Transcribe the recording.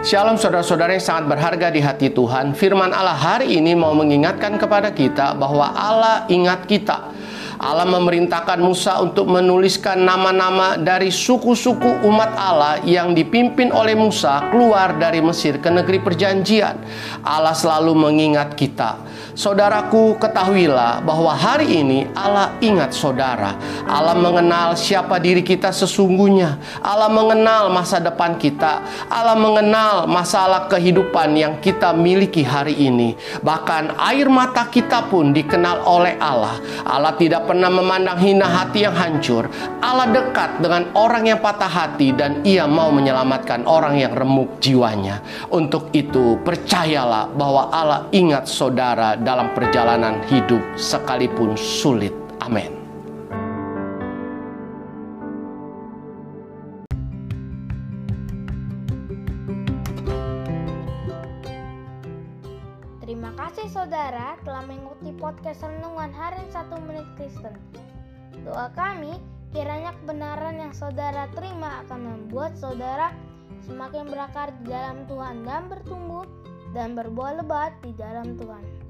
Shalom saudara-saudara yang sangat berharga di hati Tuhan. Firman Allah hari ini mau mengingatkan kepada kita bahwa Allah ingat kita. Allah memerintahkan Musa untuk menuliskan nama-nama dari suku-suku umat Allah yang dipimpin oleh Musa keluar dari Mesir ke negeri perjanjian. Allah selalu mengingat kita. Saudaraku, ketahuilah bahwa hari ini Allah ingat saudara. Allah mengenal siapa diri kita sesungguhnya. Allah mengenal masa depan kita. Allah mengenal masalah kehidupan yang kita miliki hari ini. Bahkan air mata kita pun dikenal oleh Allah. Allah tidak pernah memandang hina hati yang hancur. Allah dekat dengan orang yang patah hati dan ia mau menyelamatkan orang yang remuk jiwanya. Untuk itu, percayalah bahwa Allah ingat saudara dalam perjalanan hidup sekalipun sulit. Amin. Terima kasih saudara telah mengikuti podcast Renungan Harian 1 Menit Kristen. Doa kami kiranya kebenaran yang saudara terima akan membuat saudara semakin berakar di dalam Tuhan dan bertumbuh dan berbuah lebat di dalam Tuhan.